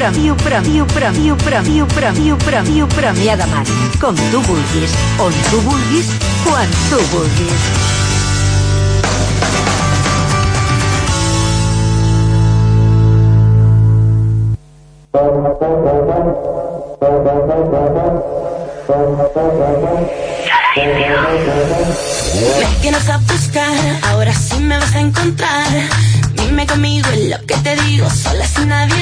premi, premi, premi, premi, premi, premi, Premià de Mar. Com tu vulguis, on tu vulguis, quan tu vulguis. Me tienes a buscar, ahora sí me vas a encontrar. Dime conmigo en lo que te digo, sola sin nadie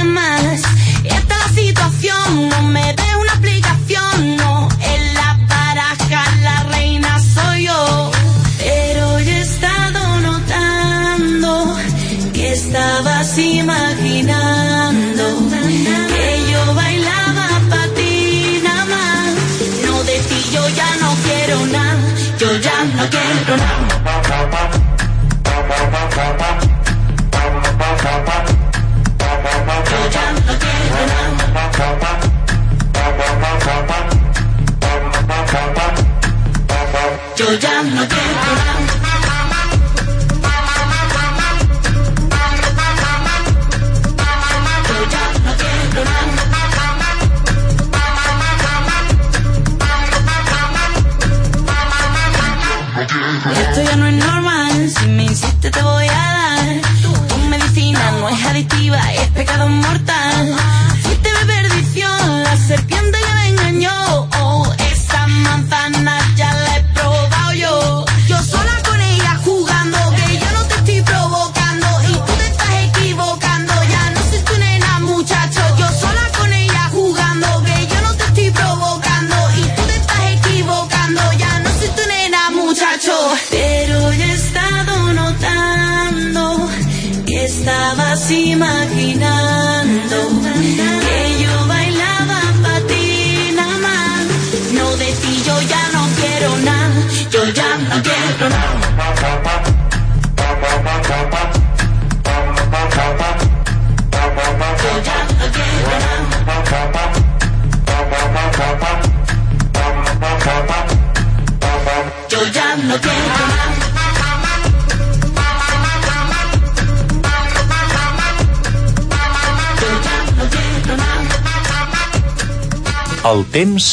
El temps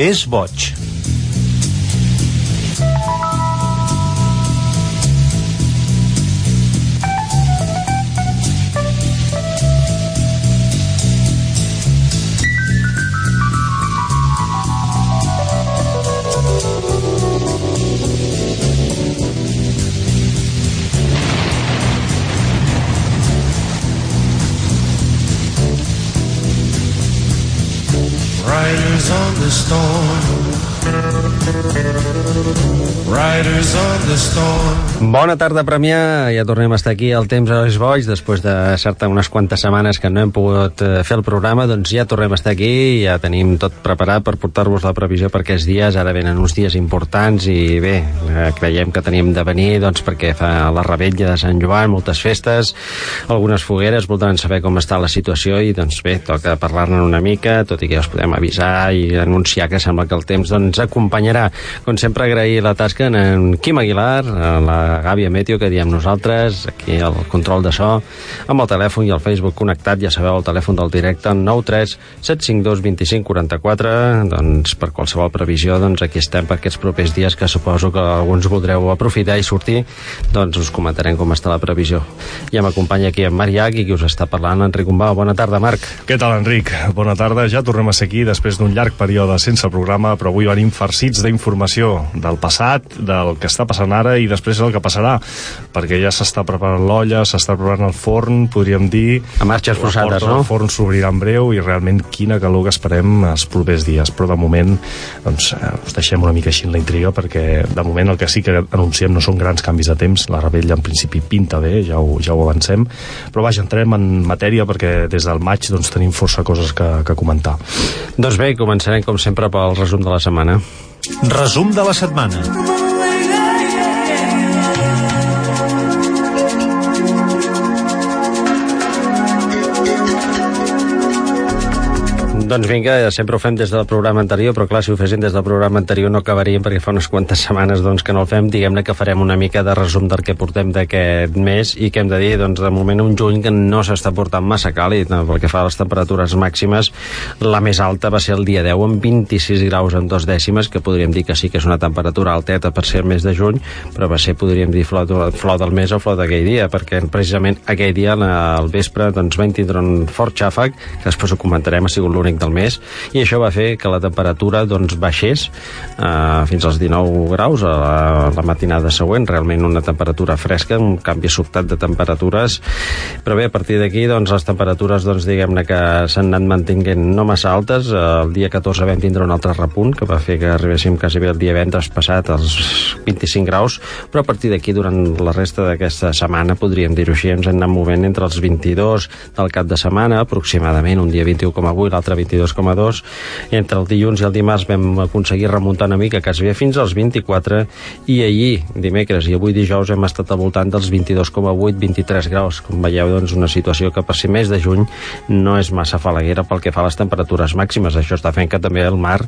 és boig. Bona tarda, Premià. Ja tornem a estar aquí al Temps a les Boig. Després de certa unes quantes setmanes que no hem pogut eh, fer el programa, doncs ja tornem a estar aquí. Ja tenim tot preparat per portar-vos la previsió per aquests dies. Ara venen uns dies importants i bé, eh, creiem que tenim de venir doncs, perquè fa la rebetlla de Sant Joan, moltes festes, algunes fogueres, voldran saber com està la situació i doncs bé, toca parlar-ne una mica, tot i que ja us podem avisar i anunciar que sembla que el temps doncs, acompanyarà. Com sempre, agrair la tasca en, Quim Aguilar, a Gàbia Meteo, que diem nosaltres, aquí el control de so, amb el telèfon i el Facebook connectat, ja sabeu, el telèfon del directe, 93 752 25 44, doncs per qualsevol previsió, doncs aquí estem per aquests propers dies que suposo que alguns voldreu aprofitar i sortir, doncs us comentarem com està la previsió. Ja m'acompanya aquí en Marc i qui us està parlant, Enric Umbau. Bona tarda, Marc. Què tal, Enric? Bona tarda. Ja tornem a ser aquí després d'un llarg període sense programa, però avui venim farcits d'informació del passat, del que està passant ara i després el que passarà, perquè ja s'està preparant l'olla, s'està preparant el forn, podríem dir... A marxes forçades, no? del forn s'obrirà en breu i realment quina calor que esperem els propers dies. Però de moment doncs, eh, us deixem una mica així en la intriga perquè de moment el que sí que anunciem no són grans canvis de temps. La rebella en principi pinta bé, ja ho, ja ho avancem. Però vaja, entrem en matèria perquè des del maig doncs, tenim força coses que, que comentar. Doncs bé, començarem com sempre pel resum de la setmana. Resum de la setmana. Doncs vinga, sempre ho fem des del programa anterior, però clar, si ho fessin des del programa anterior no acabaríem perquè fa unes quantes setmanes doncs, que no el fem. Diguem-ne que farem una mica de resum del que portem d'aquest mes i que hem de dir, doncs, de moment un juny que no s'està portant massa càlid no? pel que fa a les temperatures màximes. La més alta va ser el dia 10 amb 26 graus en dos dècimes, que podríem dir que sí que és una temperatura alteta per ser el mes de juny, però va ser, podríem dir, flor, flor del mes o flor d'aquell dia, perquè precisament aquell dia al vespre doncs, vam tindre un fort xàfec, que després ho comentarem, ha sigut l'únic del mes, i això va fer que la temperatura doncs, baixés eh, fins als 19 graus a la, la matinada següent, realment una temperatura fresca, un canvi sobtat de temperatures, però bé, a partir d'aquí doncs, les temperatures doncs, diguem-ne que s'han anat mantinguent no massa altes, el dia 14 vam tindre un altre repunt que va fer que arribéssim quasi bé el dia divendres passat als 25 graus, però a partir d'aquí durant la resta d'aquesta setmana, podríem dir-ho així, ens hem anat movent entre els 22 del cap de setmana, aproximadament un dia 21,8, l'altre 22,2, entre el dilluns i el dimarts vam aconseguir remuntar una mica quasi bé fins als 24 i ahir, dimecres i avui dijous hem estat al voltant dels 22,8 23 graus, com veieu doncs una situació que per ser mes de juny no és massa falaguera pel que fa a les temperatures màximes, això està fent que també el mar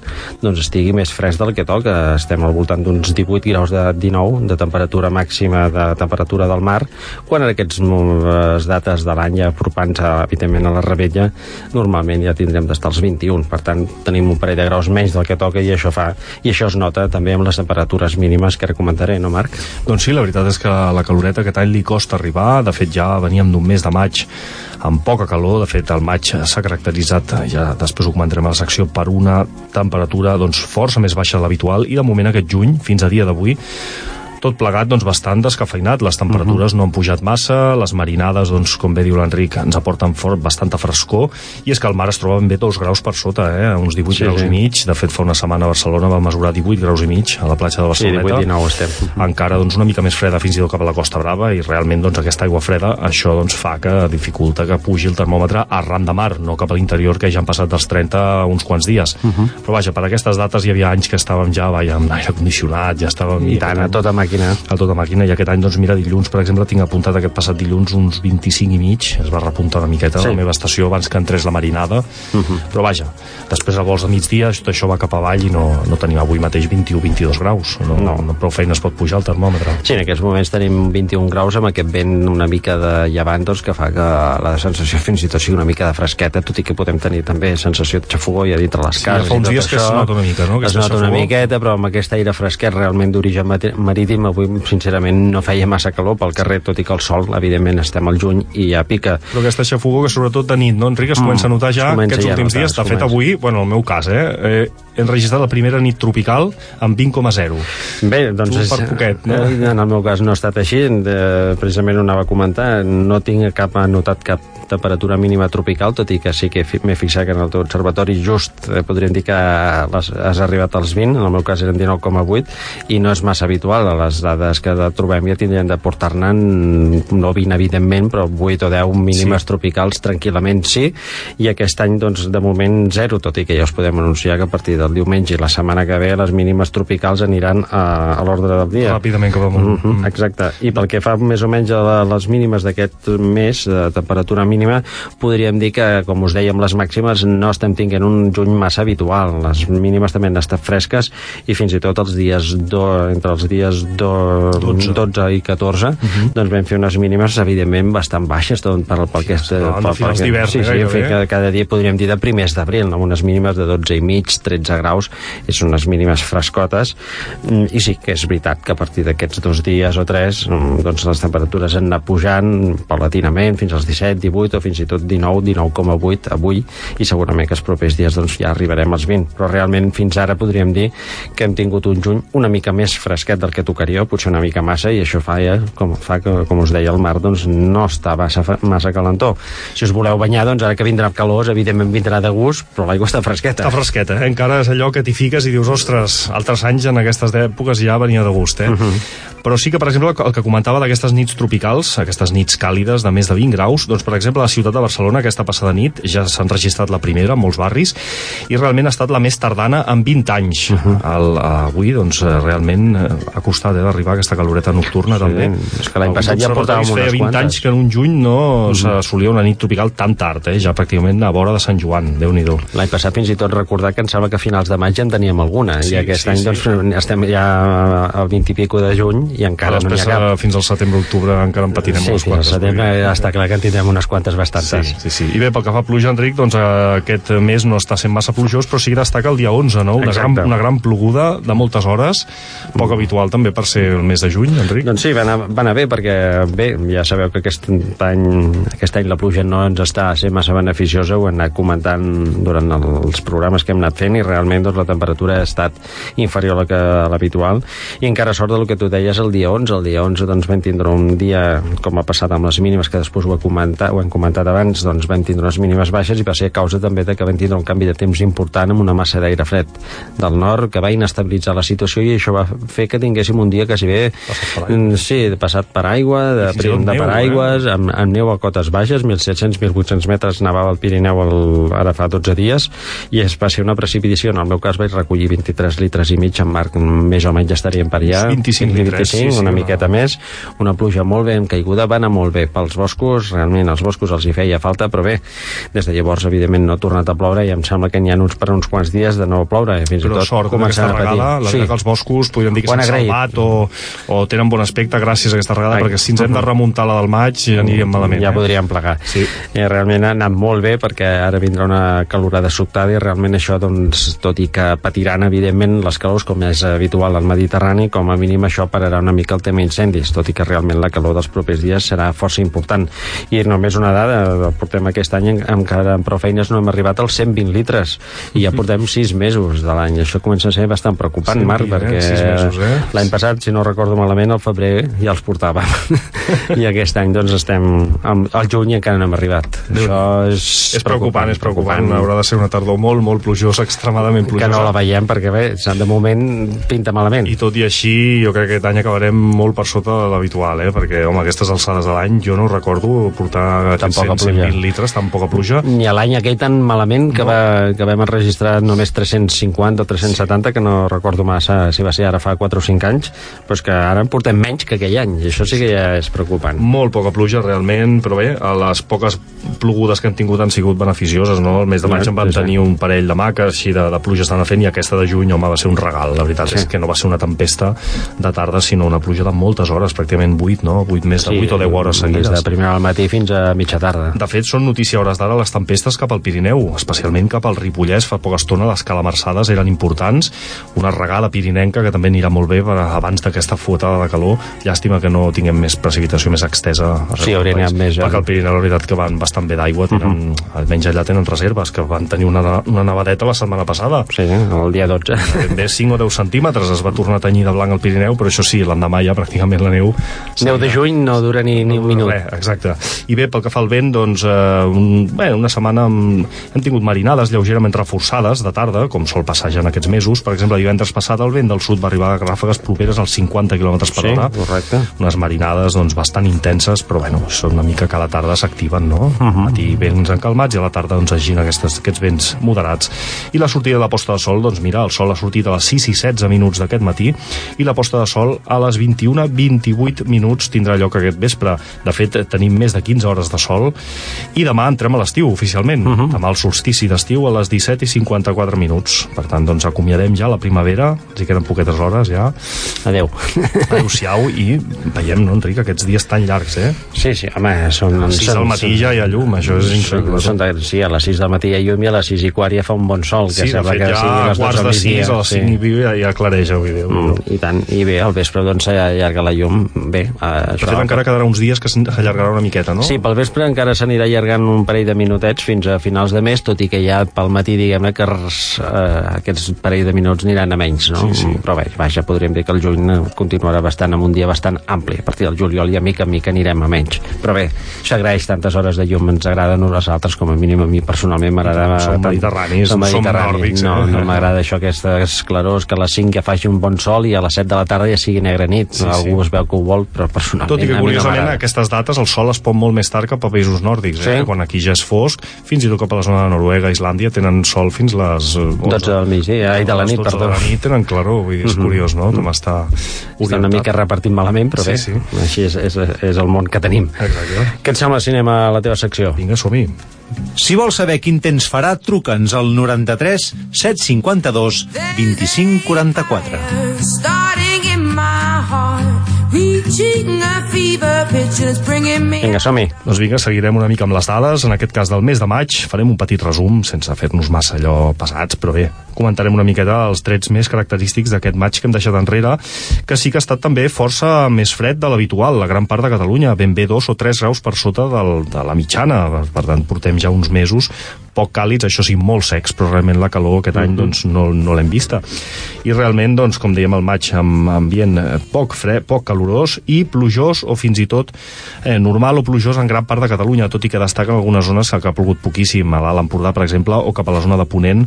doncs estigui més fresc del que toca. Estem al voltant d'uns 18 graus de 19 de temperatura màxima de temperatura del mar, quan en aquestes dates de l'any ja apropant-se evidentment a la rebella, normalment ja tindrem d'estar als 21, per tant tenim un parell de graus menys del que toca i això fa i això es nota també amb les temperatures mínimes que ara comentaré, no Marc? Doncs sí, la veritat és que la caloreta aquest any li costa arribar, de fet ja veníem d'un mes de maig amb poca calor, de fet el maig s'ha caracteritzat, ja després ho comentarem a la secció, per una temperatura doncs, força més baixa de l'habitual i de moment aquest juny, fins a dia d'avui, tot plegat doncs, bastant descafeinat. Les temperatures uh -huh. no han pujat massa, les marinades, doncs, com bé diu l'Enric, ens aporten fort bastanta frescor, i és que el mar es troba ben bé dos graus per sota, eh? uns 18 sí, graus sí. i mig. De fet, fa una setmana a Barcelona va mesurar 18 graus i mig a la platja de Barcelona. Sí, 18 i 9 estem. Encara doncs, una mica més freda fins i tot cap a la Costa Brava, i realment doncs, aquesta aigua freda, això doncs, fa que dificulta que pugi el termòmetre arran de mar, no cap a l'interior, que ja han passat dels 30 uns quants dies. Uh -huh. Però vaja, per aquestes dates hi havia anys que estàvem ja vaja, amb aire condicionat, ja estàvem... I tant, a tota màquina. A tota màquina, i aquest any, doncs mira, dilluns, per exemple, tinc apuntat aquest passat dilluns uns 25 i mig, es va repuntar una miqueta sí. la meva estació abans que entrés la marinada, uh -huh. però vaja, després a vols de migdia, tot això va cap avall i no, no tenim avui mateix 21 22 graus, no, no. no prou feina es pot pujar el termòmetre. Sí, en aquests moments tenim 21 graus amb aquest vent una mica de llevant, doncs, que fa que la sensació fins i tot sigui una mica de fresqueta, tot i que podem tenir també sensació de xafogó ja dintre les cases. Sí, fa uns dies que es nota una mica, no? Es nota xafogó. una miqueta, però amb aquest aire fresquet realment d'origen marítim, avui, sincerament, no feia massa calor pel carrer, tot i que el sol, evidentment, estem al juny i ja pica. Però aquesta xafogó que sobretot de nit, no, Enric, es mm, comença a notar ja aquests ja últims notar, dies. De fet, avui, bueno, el meu cas, eh, eh, hem registrat la primera nit tropical amb 20,0 Bé, doncs... Tu és, per poquet, no? En el meu cas no ha estat així, de, precisament ho anava a comentar, no tinc cap, notat cap temperatura mínima tropical, tot i que sí que m'he fixat que en el teu observatori just eh, podríem dir que les, has arribat als 20, en el meu cas eren 19,8, i no és massa habitual. A les dades que trobem ja tindrien de portar-ne, no 20 evidentment, però 8 o 10 mínimes sí. tropicals tranquil·lament sí, i aquest any doncs de moment zero, tot i que ja us podem anunciar que a partir del diumenge i la setmana que ve les mínimes tropicals aniran a, a l'ordre del dia. Ràpidament que va molt. Mm -hmm, exacte. I pel que fa més o menys a les mínimes d'aquest mes, de temperatura mínima mínima, podríem dir que, com us dèiem, les màximes no estem tinguent un juny massa habitual. Les mínimes també han estat fresques i fins i tot els dies do, entre els dies do, 12. 12 i 14 uh -huh. doncs vam fer unes mínimes evidentment bastant baixes tot per, pel que és, pel, pel, pel, d'hivern, sí, sí, sí, cada, cada dia podríem dir de primers d'abril amb unes mínimes de 12 i mig 13 graus és unes mínimes frescotes mm, i sí que és veritat que a partir d'aquests dos dies o tres mm, doncs les temperatures han anat pujant paulatinament fins als 17, 18 18 o fins i tot 19, 19,8 avui i segurament que els propers dies doncs, ja arribarem als 20, però realment fins ara podríem dir que hem tingut un juny una mica més fresquet del que tocaria, potser una mica massa i això fa, ja, com, fa que, com us deia, el mar doncs, no està massa, massa calentó. Si us voleu banyar, doncs ara que vindrà calor, evidentment vindrà de gust, però l'aigua està fresqueta. Està fresqueta, eh? encara és allò que t'hi fiques i dius, ostres, altres anys en aquestes èpoques ja venia de gust, eh? Uh -huh. Però sí que, per exemple, el que comentava d'aquestes nits tropicals, aquestes nits càlides de més de 20 graus, doncs, per exemple, a la ciutat de Barcelona aquesta passada nit ja s'ha enregistrat la primera en molts barris i realment ha estat la més tardana en 20 anys. Uh -huh. el, avui, doncs, eh, realment ha costat eh, d'arribar aquesta caloreta nocturna, Sí, també. és que l'any passat ja portàvem unes 20 quantes. anys que en un juny no s'assolia una nit tropical tan tard, eh? ja pràcticament a vora de Sant Joan, déu nhi L'any passat fins i tot recordar que em sembla que a finals de maig ja en teníem alguna Sí, i aquest sí, any sí. doncs, estem ja al 20 i pico de juny i encara no n'hi ha cap. fins al setembre-octubre encara en patinem Sí, unes quantes. dir. setembre ja està clar que en tindrem unes quantes bastantes. Sí, sí, sí. I bé, pel que fa a pluja, Enric, doncs eh, aquest mes no està sent massa plujós, però sí que destaca el dia 11, no? Una gran, una gran ploguda de moltes hores, poc habitual també per ser el mes de juny, Enric. Doncs sí, va anar, va anar bé perquè bé, ja sabeu que aquest any, aquest any la pluja no ens està sent massa beneficiosa, ho hem anat comentant durant els programes que hem anat fent i realment doncs, la temperatura ha estat inferior a la que l'habitual i encara sort del que tu deies el dia 11 el dia 11 doncs vam tindre un dia com ha passat amb les mínimes que després ho, he comentat, ho hem comentat abans doncs vam tindre unes mínimes baixes i va ser a causa també de que vam tindre un canvi de temps important amb una massa d'aire fred del nord que va inestabilitzar la situació i això va fer que tinguéssim un dia quasi bé mm, sí, passat per aigua de, tot de per eh? amb, amb neu a cotes baixes 1.700-1.800 metres nevava al Pirineu el, ara fa 12 dies i es va ser una precipitació en el meu cas vaig recollir 23 litres i mig en marc més o menys estaríem per allà. 25 litres, sí, sí, una una- miqueta més una pluja molt ben caiguda va anar molt bé pels boscos, realment als boscos els hi feia falta, però bé, des de llavors evidentment no ha tornat a ploure i em sembla que n'hi ha uns per uns quants dies de no ploure i fins Però i tot sort, començant aquesta a patir regada, la sí. sí. que els boscos podríem dir que s'han salvat o, o tenen bon aspecte gràcies a aquesta regada, Ai. perquè si ens hem de remuntar la del maig ja aniríem malament. ja eh? podríem plegar Sí. eh, realment ha anat molt bé perquè ara vindrà una calorada sobtada i realment això doncs, tot i que patiran evidentment les calors com és habitual al Mediterrani com a mínim això pararà una mica el tema incendis tot i que realment la calor dels propers dies serà força important. I només una dada portem aquest any en- encara amb prou feines no hem arribat als 120 litres. I ja portem 6 mesos de l'any. Això comença a ser bastant preocupant 120, Marc eh? perquè eh? l'any passat si no recordo malament al febrer ja els portàvem. I aquest any doncs estem amb, al juny encara no hem arribat. Això és, És preocupant, és preocupant. Haurà de ser una tardor molt, molt plujosa, extremadament plujosa. que no la veiem perquè bé, de moment pinta malament. I tot i així, jo crec que aquest any acabarem molt per sota de l'habitual, eh? perquè, home, aquestes alçades de l'any jo no recordo portar Tan poca 100, pluja. 120 litres, tan poca pluja. ni a l'any aquell tan malament que, No. va, que vam enregistrar només 350 o 370 que no recordo massa si va ser ara fa 4 o 5 anys però és que ara en portem menys que aquell any i això sí que ja és preocupant Molt poca pluja, realment, però bé, a les poques plogudes que han tingut han sigut beneficioses, no? El mes de maig Ja, en vam sí, sí. tenir un parell de maques, així de, de pluja estan fent, i aquesta de juny, home, va ser un regal. La veritat Sí. és que no va ser una tempesta de tarda, sinó una pluja de moltes hores, pràcticament 8, no? 8 més de 8 o 10 hores seguides. des de primera al matí fins a mitja tarda De fet, són notícia hores d'ara les tempestes cap al Pirineu, especialment cap al Ripollès. Fa poca estona les calamarsades eren importants. Una regada pirinenca que també anirà molt bé per abans d'aquesta fuetada de calor. Llàstima que no tinguem més precipitació més extesa. Sí, hauria anat més? Perquè al Pirineu, la veritat, que van bastant bé d'aigua. Tenen, Almenys allà tenen reserves, que van tenir una, una nevadeta la setmana passada. sí, el dia 12 Ben bé 5 o 10 centímetres es va tornar a tenyir de blanc al Pirineu, però això sí, l'endemà ja pràcticament la neu... Neu de juny no dura ni, ni un minut. Res, exacte. I bé, pel que fa al vent, doncs, eh, un, bé, una setmana amb, hem tingut marinades lleugerament reforçades de tarda, com sol passar ja en aquests mesos. Per exemple, divendres passat el vent del sud va arribar a ràfegues properes als 50 km per Sí, hora. correcte. Unes marinades doncs, bastant intenses, però bueno, són una mica que a la tarda s'activen, no? Uh -huh. Matí vents encalmats i a la tarda doncs, agin aquestes, aquests vents moderats. I la sortida de la posta de sol, doncs mira, el sol ha sortit a les 6 i 16 minuts d'aquest matí i la posta de sol a les 21 28 minuts tindrà lloc aquest vespre. De fet, tenim més de 15 hores de sol i demà entrem a l'estiu, oficialment. Uh -huh. Demà el solstici d'estiu a les 17 i 54 minuts. Per tant, doncs acomiadem ja la primavera, ens hi queden poquetes hores ja. Adéu. Adéu-siau i veiem, no, Enric, aquests dies tan llargs, eh? Sí, sí, home, són... A les 6 són- del matí són- ja hi ha llum, això és increïble. Són de, sí, a les 6 del matí hi ha llum i a les 6 i quart ja fa un bon sol, que Sí, sembla fet, que ja sigui a les quarts 12 de del 6, migdia. a les 5 i pico ja, ja clareja, vull dir. Mm, I tant, i bé, al vespre doncs s'allarga la llum, bé, eh, De això... fet, encara quedarà uns dies que s'allargarà una miqueta, no? Sí, pel vespre encara s'anirà allargant un parell de minutets fins a finals de mes, tot i que ja pel matí, diguem-ne, que res, eh, aquests parell de minuts aniran a menys, no? Sí, sí. Però bé, vaja, podríem dir que el juny continuarà bastant amb un dia bastant ampli. A partir del juliol ja mica en mica anirem a menys. Però bé, s'agraeix tantes hores de llum, ens agrada a nosaltres, com a mínim a mi personalment m'agrada... Som mediterranis, som som mediterranis. nòrdics, No, eh? no m'agrada això, aquestes clarors, que a les 5 ja faci un bon sol i a les 7 de la tarda ja sigui neve negra nit, Sí, sí, algú sí. es veu que ho vol, però personalment Tot i que, a curiosament, a aquestes dates el sol es pon molt més tard cap a països nòrdics, eh? Sí. quan aquí ja és fosc, fins i tot cap a la zona de Noruega, Islàndia, tenen sol fins les... eh, 12 del migdia, ai, de la nit, 12 perdó. De la nit tenen claror, vull dir, és curiós, no?, com està Està una mica repartit malament, però Sí, bé, sí. així és, és, és el món que tenim. Exacte. Què et sembla, cinema, la teva secció? Vinga, som-hi. Si vols saber quin temps farà, truca'ns al 93 752 25 44. starting in Vinga, som-hi. Doncs vinga, seguirem una mica amb les dades. En aquest cas del mes de maig farem un petit resum, sense fer-nos massa allò pesats, però bé, comentarem una miqueta els trets més característics d'aquest maig que hem deixat enrere, que sí que ha estat també força més fred de l'habitual, la gran part de Catalunya, ben bé dos o tres graus per sota del, de la mitjana, per, tant portem ja uns mesos poc càlids, això sí, molt secs, però realment la calor aquest any doncs, no, no l'hem vista. I realment, doncs, com dèiem, el maig amb ambient eh, poc fred, poc calorós i plujós o fins i tot eh, normal o plujós en gran part de Catalunya, tot i que destaquen algunes zones que ha plogut poquíssim, a l'Alt Empordà, per exemple, o cap a la zona de Ponent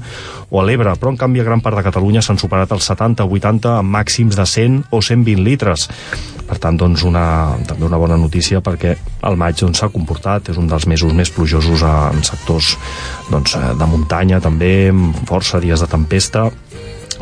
o a l'Ebre, però en canvi a gran part de Catalunya s'han superat els 70-80 amb màxims de 100 o 120 litres. Per tant, doncs, una, també una bona notícia perquè el maig doncs, s'ha comportat, és un dels mesos més plujosos en sectors doncs, eh, de muntanya també, amb força dies de tempesta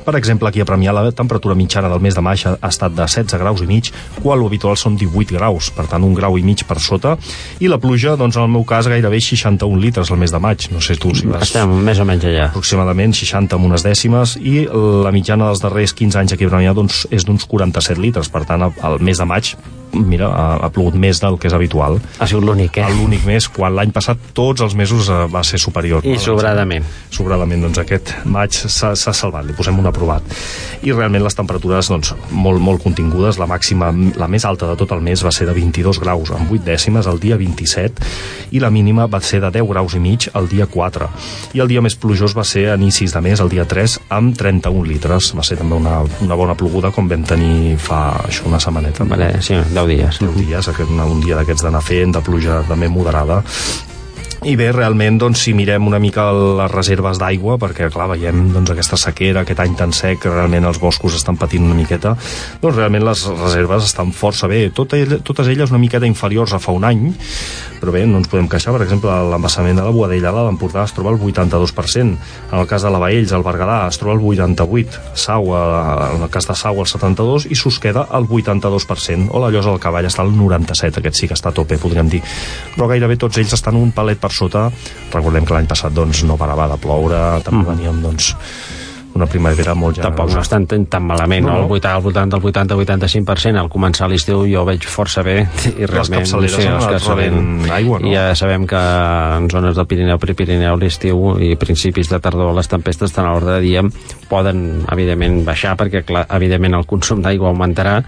per exemple, aquí a Premià la temperatura mitjana del mes de maig ha estat de 16 graus i mig, quan l'habitual són 18 graus, per tant un grau i mig per sota, i la pluja, doncs en el meu cas, gairebé 61 litres al mes de maig. No sé tu si vas Estem més o menys allà. aproximadament 60 amb unes dècimes i la mitjana dels darrers 15 anys aquí a Premià doncs, és d'uns 47 litres, per tant el mes de maig mira, ha, ha plogut més del que és habitual. Ha sigut l'únic, eh? L'únic mes, quan l'any passat tots els mesos eh, va ser superior. I no? sobradament. sobradament, doncs aquest maig s'ha salvat, li posem un aprovat. I realment les temperatures doncs, molt, molt contingudes, la màxima, la més alta de tot el mes va ser de 22 graus amb 8 dècimes el dia 27 i la mínima va ser de 10 graus i mig el dia 4. I el dia més plujós va ser a inicis de mes, el dia 3, amb 31 litres. Va ser també una, una bona ploguda com vam tenir fa això, una setmaneta. Vale, sí, 10 dies. 10 dies, un dia d'aquests d'anar fent, de pluja també moderada, i bé, realment, doncs, si mirem una mica les reserves d'aigua, perquè, clar, veiem doncs, aquesta sequera, aquest any tan sec, que realment els boscos estan patint una miqueta, doncs realment les reserves estan força bé. Tot ell, totes elles una miqueta inferiors a fa un any, però bé, no ens podem queixar. Per exemple, l'embassament de la Boadella de l'Empordà es troba al 82%. En el cas de la Baells, al Berguedà, es troba al 88%. Sau, a- en el cas de Sau, al 72%, i Susqueda al 82%. O la Llosa del Cavall està al 97%. Aquest sí que està a tope, podríem dir. Però gairebé tots ells estan un palet per sota. Recordem que l'any passat doncs, no parava de ploure, també Mm. veníem doncs, una primavera molt generosa. Tampoc no estan tan, tan malament, no? No, no? no. Al voltant, del 80-85%, al començar l'estiu jo ho veig força bé i realment capçaleres han els anat rebent aigua, no? I ja sabem que en zones del Pirineu, Prepirineu, l'estiu i principis de tardor les tempestes tant a l'ordre de dia poden evidentment baixar perquè clar, evidentment el consum d'aigua augmentarà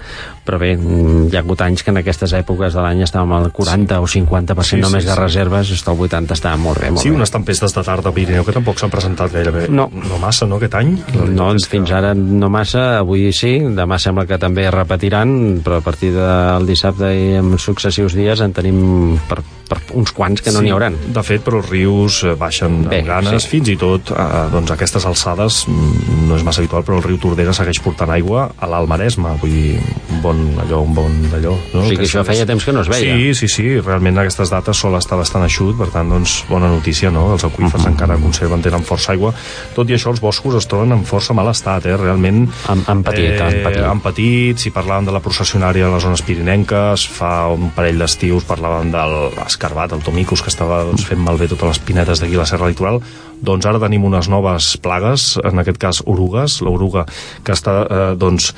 però bé, hi ha hagut anys que en aquestes èpoques de l'any estàvem al 40 o 50% Sí, sí, només de sí. reserves, està al 80 està molt bé, molt Sí, bé. unes tempestes de tarda a Pirineu que tampoc s'han presentat gairebé. No. No massa, no, aquest any? És que- fins ara no massa, avui sí, demà sembla que també repetiran, però a partir del dissabte i en successius dies en tenim per, per uns quants que no Sí, n'hi hauran. De fet, però els rius eh, baixen Bé, amb ganes, sí. fins i tot eh, doncs, aquestes alçades mm, no és massa habitual, però el riu Tordera segueix portant aigua a l'Alt Maresme, vull dir, un bon, allò, un bon d'allò. No? O sigui que això feia temps que no es veia. Sí, sí, sí, realment aquestes dates sol estar bastant eixut, per tant, doncs, bona notícia, no? Els aqüífers Mhm. encara conserven, tenen força aigua. Tot i això, els boscos es troben en força mal estat, eh? Realment... Han- han patit, han patit. Han patit, si parlàvem de la processionària a les zones pirinenques, fa un parell d'estius parlàvem de l'escarbat, el tomicus, que estava doncs, fent malbé totes les pinetes d'aquí a la Serra Litoral, doncs ara tenim unes noves plagues, en aquest cas orugues, l'oruga que està, eh, doncs,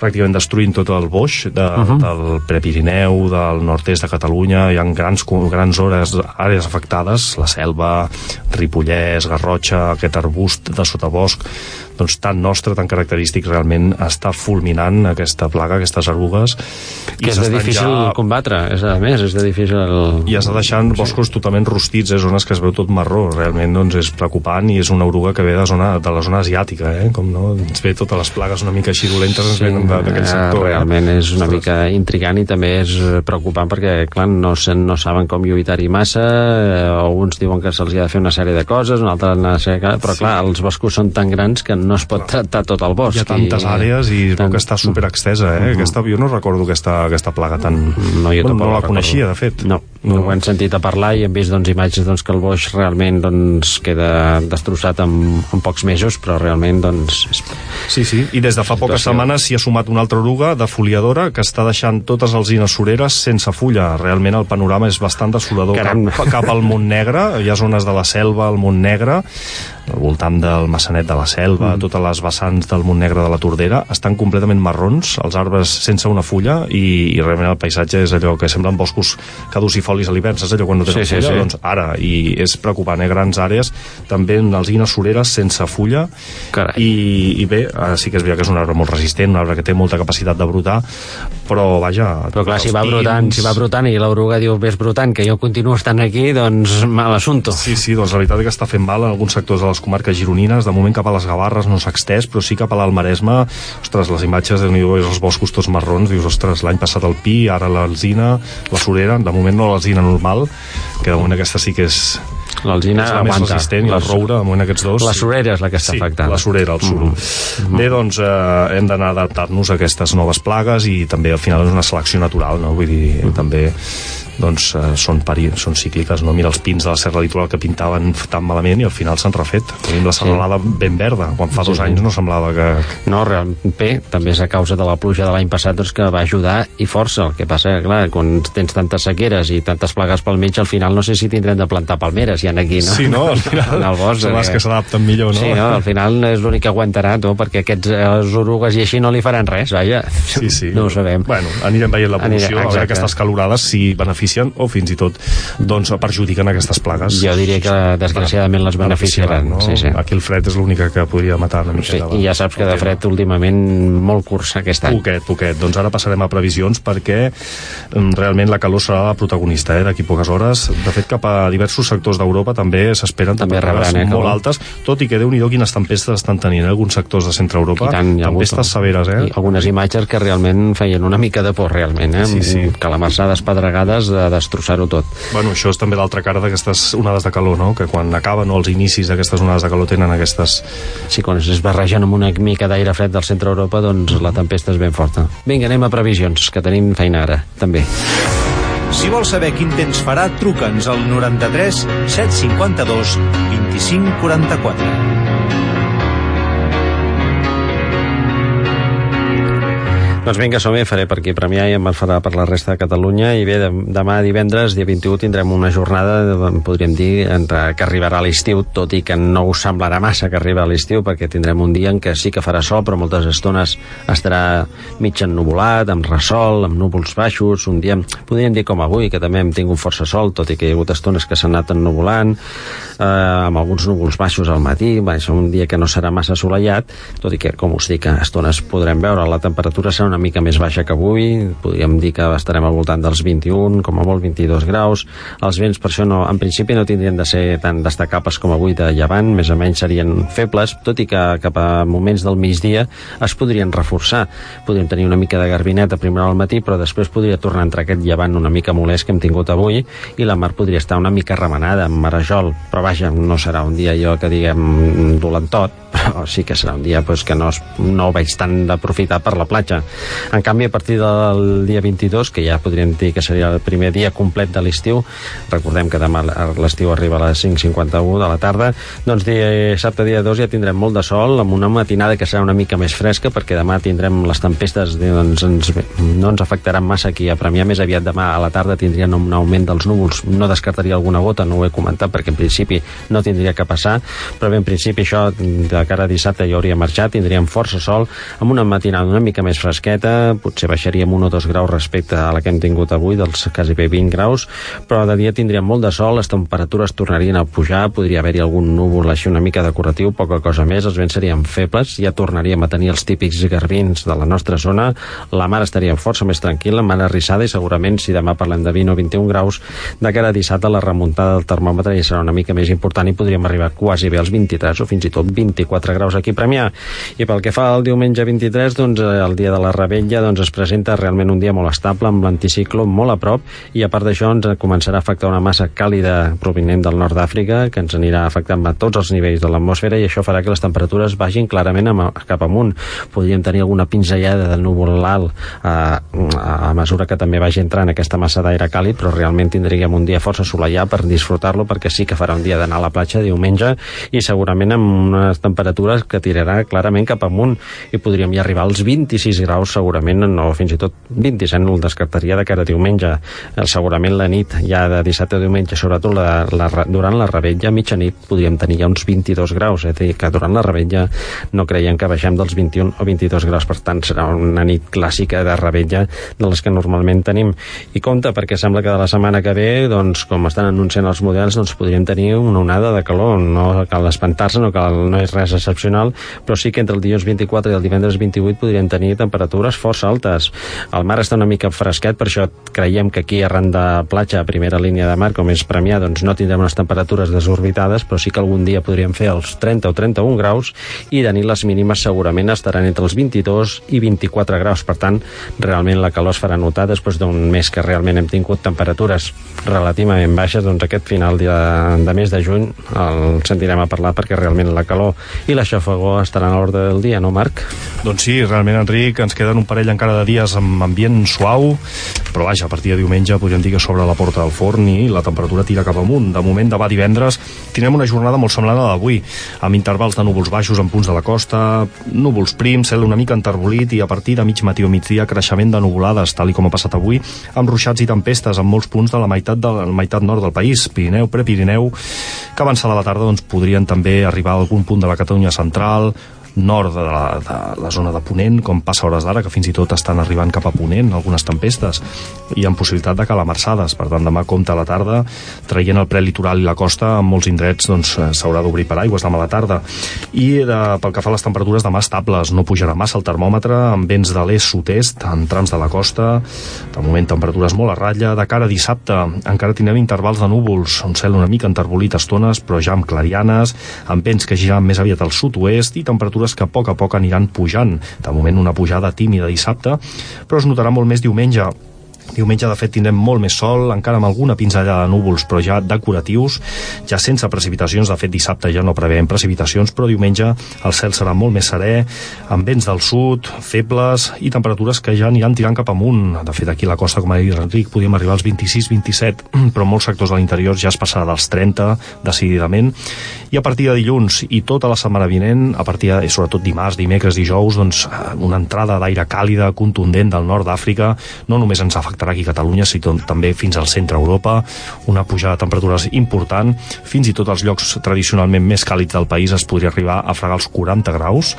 pràcticament destruint tot el boix de, uh -huh. del Prepirineu, del nord-est de Catalunya, hi ha grans, grans hores, àrees afectades, la selva, Ripollès, Garrotxa, aquest arbust de sotabosc, doncs tan nostre, tan característic, realment està fulminant aquesta plaga, aquestes erugues. Que és de difícil ja- combatre, és a més, és de difícil... i està deixant boscos totalment rostits, eh, zones que es veu tot marró, realment doncs, és preocupant i és una oruga que ve de, zona, de la zona asiàtica, eh? com no, ens ve totes les plagues una mica així dolentes, ens Sí, venen d'aquell sector. Eh, realment és una mica intrigant i també és eh, preocupant perquè, clar, no, se- no saben com lluitar-hi massa, eh, o uns diuen que se'ls ha de fer una sèrie de coses, un altre una sèrie de... Però, clar, els boscos són tan grans que no es pot tractar tot el bosc. Hi ha tantes àrees i es veu tant- que està super extesa, eh? Aquesta, jo no recordo aquesta, aquesta plaga tan... No, jo bueno, no la recordo. coneixia, de fet. No, no, ho hem sentit a parlar i hem vist doncs, imatges doncs, que el boix realment doncs, queda destrossat en, en pocs mesos, però realment doncs, és... Sí, sí, i des de fa poques setmanes s'hi ha sumat una altra oruga de foliadora que està deixant totes les alzines sureres sense fulla. Realment el panorama és bastant desolador. Caram. Cap, cap al Montnegre, hi ha zones de la selva al Montnegre, al voltant del Massanet de la Selva, mm. totes les vessants del Montnegre de la Tordera, estan completament marrons, els arbres sense una fulla, i, i realment el paisatge és allò que semblen boscos caducifolis a l'hivern, saps allò quan no tenen Sí, sí, fulla? sí. Doncs ara, i és preocupant, eh? grans àrees, també en alzines sureres sense fulla, Carai. i, i bé, ara sí que és veritat que és un arbre molt resistent, un arbre que té molta capacitat de brotar, però vaja... Però clar, si va brotant, si va brotant i l'oruga diu ves brotant, que jo continuo estant aquí, doncs mal assunto. Sí, sí, doncs la veritat és que està fent mal en alguns sectors de les comarques gironines, de moment cap a les Gavarres no s'ha extès, però sí cap a l'Almaresme, ostres, les imatges de els boscos tots marrons, dius, ostres, l'any passat el pi, ara l'alzina, la surera, de moment no l'alzina normal, que de moment aquesta sí que és, L'alzina és la més aguanta. resistent, i la Les- roure, moment aquests dos... La sí. surera és la que està sí, afectada. la surera, el suro. Bé, doncs eh, hem d'anar a adaptar-nos a aquestes noves plagues i també al final és una selecció natural, no? Vull dir, també doncs eh, són, peri són cícliques, no? Mira els pins de la Serra Litoral que pintaven tan malament i al final s'han refet. Tenim la serralada ben verda, quan fa dos anys no semblava que... No, real- bé, també és a causa de la pluja de l'any passat doncs, que va ajudar i força. El que passa, clar, quan tens tantes sequeres i tantes plagues pel mig, al final no sé si tindrem de plantar palmeres ja aquí, no? Sí, no? Al final en el bosc. són les eh? que s'adapten millor, no? Sí, no? Al final és l'únic que aguantarà, no? perquè aquests eh, les orugues i així no li faran res, vaja. Sí, sí. No ho sabem. Bueno, anirem veient l'evolució, a veure aquestes calorades si beneficien o fins i tot doncs, perjudiquen aquestes plagues. Jo diria que desgraciadament les beneficiaran, no? sí, sí. Aquí el fred és l'única que podria matar una Sí, miqueta. I ja saps que de fred últimament molt curs aquest any. Poquet, poquet. Doncs ara passarem a previsions perquè mm, realment la calor serà la protagonista eh, d'aquí poques hores. De fet, cap a diversos sectors d'Europa també s'esperen També rebran, eh, molt calor. altes, tot i que déu nhi quines tempestes estan tenint eh, alguns sectors de centre Europa. I tant, hi ha hagut- tempestes severes, eh? I algunes imatges que realment feien una mica de por, realment, eh? Sí, sí. Calamarsades pedregades de destrossar-ho tot. Bueno, això és també l'altra cara d'aquestes onades de calor, no? Que quan acaben o els inicis d'aquestes onades de calor tenen aquestes... Si quan es barregen amb una mica d'aire fred del centre Europa, doncs la tempesta és ben forta. Vinga, anem a previsions, que tenim feina ara, també. Si vols saber quin temps farà, truca'ns al 93 752 25 Doncs vinga, som faré per aquí Premià i em farà per la resta de Catalunya. I bé, dem- demà divendres, dia 21, tindrem una jornada, podríem dir, entre, que arribarà l'estiu, tot i que no us semblarà massa que arriba l'estiu, perquè tindrem un dia en què sí que farà sol, però moltes estones estarà mig ennuvolat, amb ressol, amb núvols baixos, un dia, podríem dir com avui, que també hem tingut força sol, tot i que hi ha hagut estones que s'han anat ennuvolant, eh, amb alguns núvols baixos al matí, va un dia que no serà massa assolellat, tot i que, com us dic, estones podrem veure, la temperatura serà una mica més baixa que avui, podríem dir que estarem al voltant dels 21, com a molt 22 graus, els vents per això no, en principi no tindrien de ser tan destacables com avui de llevant, més o menys serien febles, tot i que cap a moments del migdia es podrien reforçar, podríem tenir una mica de garbinet a primera al matí, però després podria tornar a entrar aquest llevant una mica molest que hem tingut avui i la mar podria estar una mica remenada amb marejol, però vaja, no serà un dia jo que diguem dolentot, però sí que serà un dia pues, que no, es, no vaig tant d'aprofitar per la platja. En canvi, a partir del dia 22, que ja podríem dir que seria el primer dia complet de l'estiu, recordem que demà l'estiu arriba a les 5.51 de la tarda, doncs dissabte dia 2 ja tindrem molt de sol, amb una matinada que serà una mica més fresca, perquè demà tindrem les tempestes, doncs ens, no ens afectaran massa aquí a Premià, més aviat demà a la tarda tindrien un augment dels núvols, no descartaria alguna gota, no ho he comentat, perquè en principi no tindria que passar, però bé, en principi això de cara a dissabte ja hauria marxat, tindríem força sol, amb una matinada una mica més fresqueta, potser baixaríem un o dos graus respecte a la que hem tingut avui, dels quasi bé 20 graus, però de dia tindríem molt de sol, les temperatures tornarien a pujar, podria haver-hi algun núvol així una mica decoratiu, poca cosa més, els vents serien febles, ja tornaríem a tenir els típics garbins de la nostra zona, la mar estaria força més tranquil·la, mar arrissada i segurament si demà parlem de 20 o 21 graus, de cara a dissabte la remuntada del termòmetre ja serà una mica més important i podríem arribar quasi bé als 23 o fins i tot 24 24 graus aquí a Premià. I pel que fa al diumenge 23, doncs, eh, el dia de la rebella doncs, es presenta realment un dia molt estable, amb l'anticicló molt a prop, i a part d'això ens començarà a afectar una massa càlida provinent del nord d'Àfrica, que ens anirà afectant a tots els nivells de l'atmosfera, i això farà que les temperatures vagin clarament am- cap amunt. Podríem tenir alguna pinzellada de núvol alt a, a, a mesura que també vagi entrant aquesta massa d'aire càlid, però realment tindríem un dia força assolellat per disfrutar-lo, perquè sí que farà un dia d'anar a la platja diumenge i segurament amb unes temperatures que tirarà clarament cap amunt i podríem ja arribar als 26 graus segurament, o fins i tot 27 no el descartaria de cara a diumenge. Eh, segurament la nit ja de dissabte a diumenge sobretot la, la, durant la rebetlla mitjanit podríem tenir ja uns 22 graus és a dir, que durant la rebetlla no creiem que baixem dels 21 o 22 graus per tant serà una nit clàssica de rebetlla de les que normalment tenim. I compte perquè sembla que de la setmana que ve doncs com estan anunciant els models doncs podríem tenir una onada de calor. No cal espantar-se, no, cal, no és res excepcional però sí que entre el dilluns 24 i el divendres 28 podríem tenir temperatures força altes. El mar està una mica fresquet per això creiem que aquí arran de platja a primera línia de mar com és Premià doncs no tindrem unes temperatures desorbitades però sí que algun dia podríem fer els 30 o 31 graus i de nit les mínimes segurament estaran entre els 22 i 24 graus. Per tant realment la calor es farà notar després d'un mes que realment hem tingut temperatures relativament baixes doncs aquest final de, de mes de juny el sentirem a parlar perquè realment la calor i la xafagó estaran a l'ordre del dia, no Marc? Doncs sí, realment, Enric, ens queden un parell encara de dies amb ambient suau, però vaja, a partir de diumenge podríem dir que s'obre la porta del forn i la temperatura tira cap amunt. De moment, demà divendres, tindrem una jornada molt semblant a d'avui, amb intervals de núvols baixos en punts de la costa, núvols prims, cel una mica enterbolit i a partir de mig matí o migdia creixement de nuvolades, tal i com ha passat avui, amb ruixats i tempestes en molts punts de la meitat de la meitat nord del país, Pirineu, Prepirineu, que avançada la tarda doncs, podrien també arribar a algun punt de la Catalunya central, nord de la, de la zona de Ponent, com passa hores d'ara, que fins i tot estan arribant cap a Ponent, algunes tempestes, i amb possibilitat de calamarsades. Per tant, demà compta la tarda, traient el prelitoral i la costa, en molts indrets doncs, eh, s'haurà d'obrir per aigües demà a la tarda. I de, pel que fa a les temperatures, demà estables, no pujarà massa el termòmetre, amb vents de l'est-sud-est, en trams de la costa, de moment temperatures molt a ratlla. De cara a dissabte, encara tindrem intervals de núvols, un cel una mica enterbolit a estones, però ja amb clarianes, amb vents que giran més aviat al sud-oest i temperatures que a poc a poc aniran pujant. De moment una pujada tímida dissabte, però es notarà molt més diumenge. Diumenge, de fet, tindrem molt més sol, encara amb alguna pinzellada de núvols, però ja decoratius, ja sense precipitacions. De fet, dissabte ja no preveiem precipitacions, però diumenge el cel serà molt més serè, amb vents del sud, febles i temperatures que ja aniran tirant cap amunt. De fet, aquí a la costa, com ha dit Enric, podíem arribar als 26-27, però molts sectors de l'interior ja es passarà dels 30, decididament. I a partir de dilluns i tota la setmana vinent, a partir de, sobretot dimarts, dimecres, dijous, doncs, eh, una entrada d'aire càlida, contundent del nord d'Àfrica, no només ens afectarà aquí a Catalunya, sinó també fins al centre Europa, una pujada de temperatures important, fins i tot als llocs tradicionalment més càlids del país es podria arribar a fregar els 40 graus.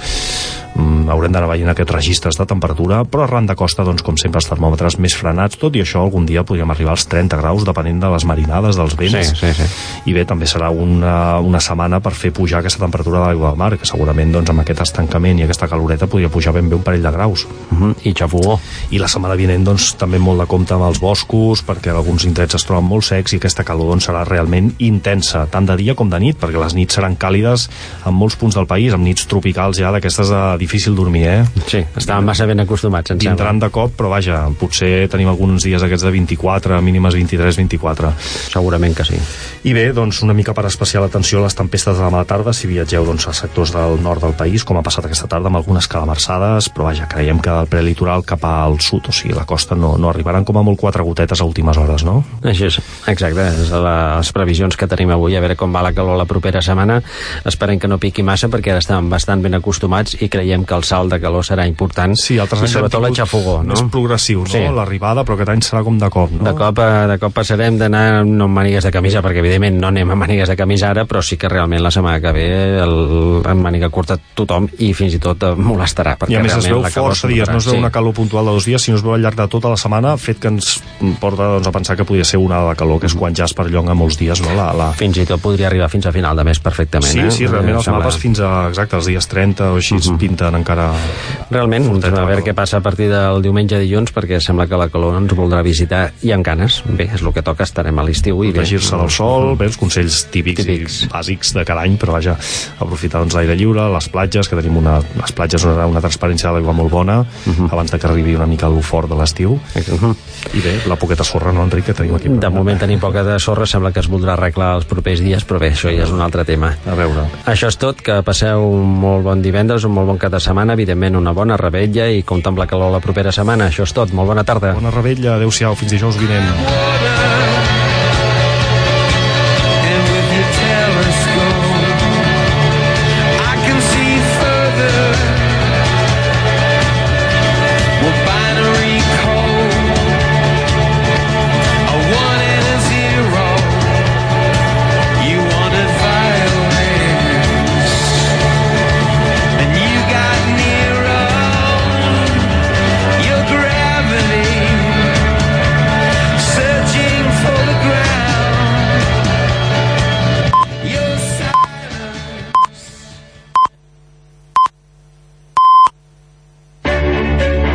Mm, haurem d'anar veient aquests registres de temperatura, però arran de costa, doncs, com sempre, els termòmetres més frenats, tot i això algun dia podríem arribar als 30 graus, depenent de les marinades, dels vents. Sí, sí, sí. I bé, també serà una, una setmana per fer pujar aquesta temperatura de l'aigua del mar, que segurament doncs, amb aquest estancament i aquesta caloreta podria pujar ben bé un parell de graus. Uh -huh. I xafogó. I la setmana vinent, doncs, també molt de compte amb els boscos, perquè alguns indrets es troben molt secs i aquesta calor doncs, serà realment intensa, tant de dia com de nit, perquè les nits seran càlides en molts punts del país, amb nits tropicals ja d'aquestes de difícil dormir, eh? Sí, estàvem massa ben acostumats, em sembla. Vindran de cop, però vaja, potser tenim alguns dies aquests de 24, mínimes 23-24. Segurament que sí. I bé, doncs una mica per especial atenció a les tempestes de demà a la tarda si viatgeu doncs, a sectors del nord del país, com ha passat aquesta tarda amb algunes calamarsades, però vaja, creiem que del prelitoral cap al sud, o sigui, la costa no, no arribaran com a molt quatre gotetes a últimes hores, no? Així és, exacte, és les previsions que tenim avui, a veure com va la calor la propera setmana. Esperem que no piqui massa perquè ara estem bastant ben acostumats i creiem que el salt de calor serà important Sí, altres i sobretot la xafogó, no? Més progressiu, no? Sí. L'arribada, però aquest any serà com de cop, no? De cop, eh, de cop passarem d'anar no amb mànigues de camisa, perquè evidentment no anem amb mànigues de camisa ara, però sí que realment la setmana que ve el, amb màniga curta tothom i fins i tot eh, molestarà. Perquè I a més es veu força dies, no es veu sí. una calor puntual de dos dies, sinó es veu al llarg de tota la setmana, fet que ens porta doncs, a pensar que podria ser una de calor, que és quan ja es perllonga molts dies, no? La, la... Fins i tot podria arribar fins a final de mes perfectament. Sí, eh? sí, realment els Sembla- mapes fins a, exacte, els dies 30 o així uh -huh. Pinten encara... Realment, Forteta a veure què passa a partir del diumenge a dilluns, perquè sembla que la calor ens voldrà visitar i amb ganes. Bé, és el que toca, estarem a l'estiu i protegir-se del sol, bé, els consells típics, Típics. i bàsics de cada any, però vaja, aprofitar doncs, l'aire lliure, les platges, que tenim una, les platges una, una transparència de l'aigua molt bona, uh -huh. abans de que arribi una mica el fort de l'estiu. Uh -huh. I bé, la poqueta sorra, no, Enric, que tenim aquí. De moment tenim poca de sorra, sembla que es voldrà arreglar els propers dies, però bé, això ja és un altre tema. A veure. Això és tot, que passeu un molt bon divendres, un molt bon cap de setmana, evidentment una bona rebetlla i compta amb la calor la propera setmana. Això és tot, molt bona tarda. Bona rebella, adeu-siau, fins dijous vinent.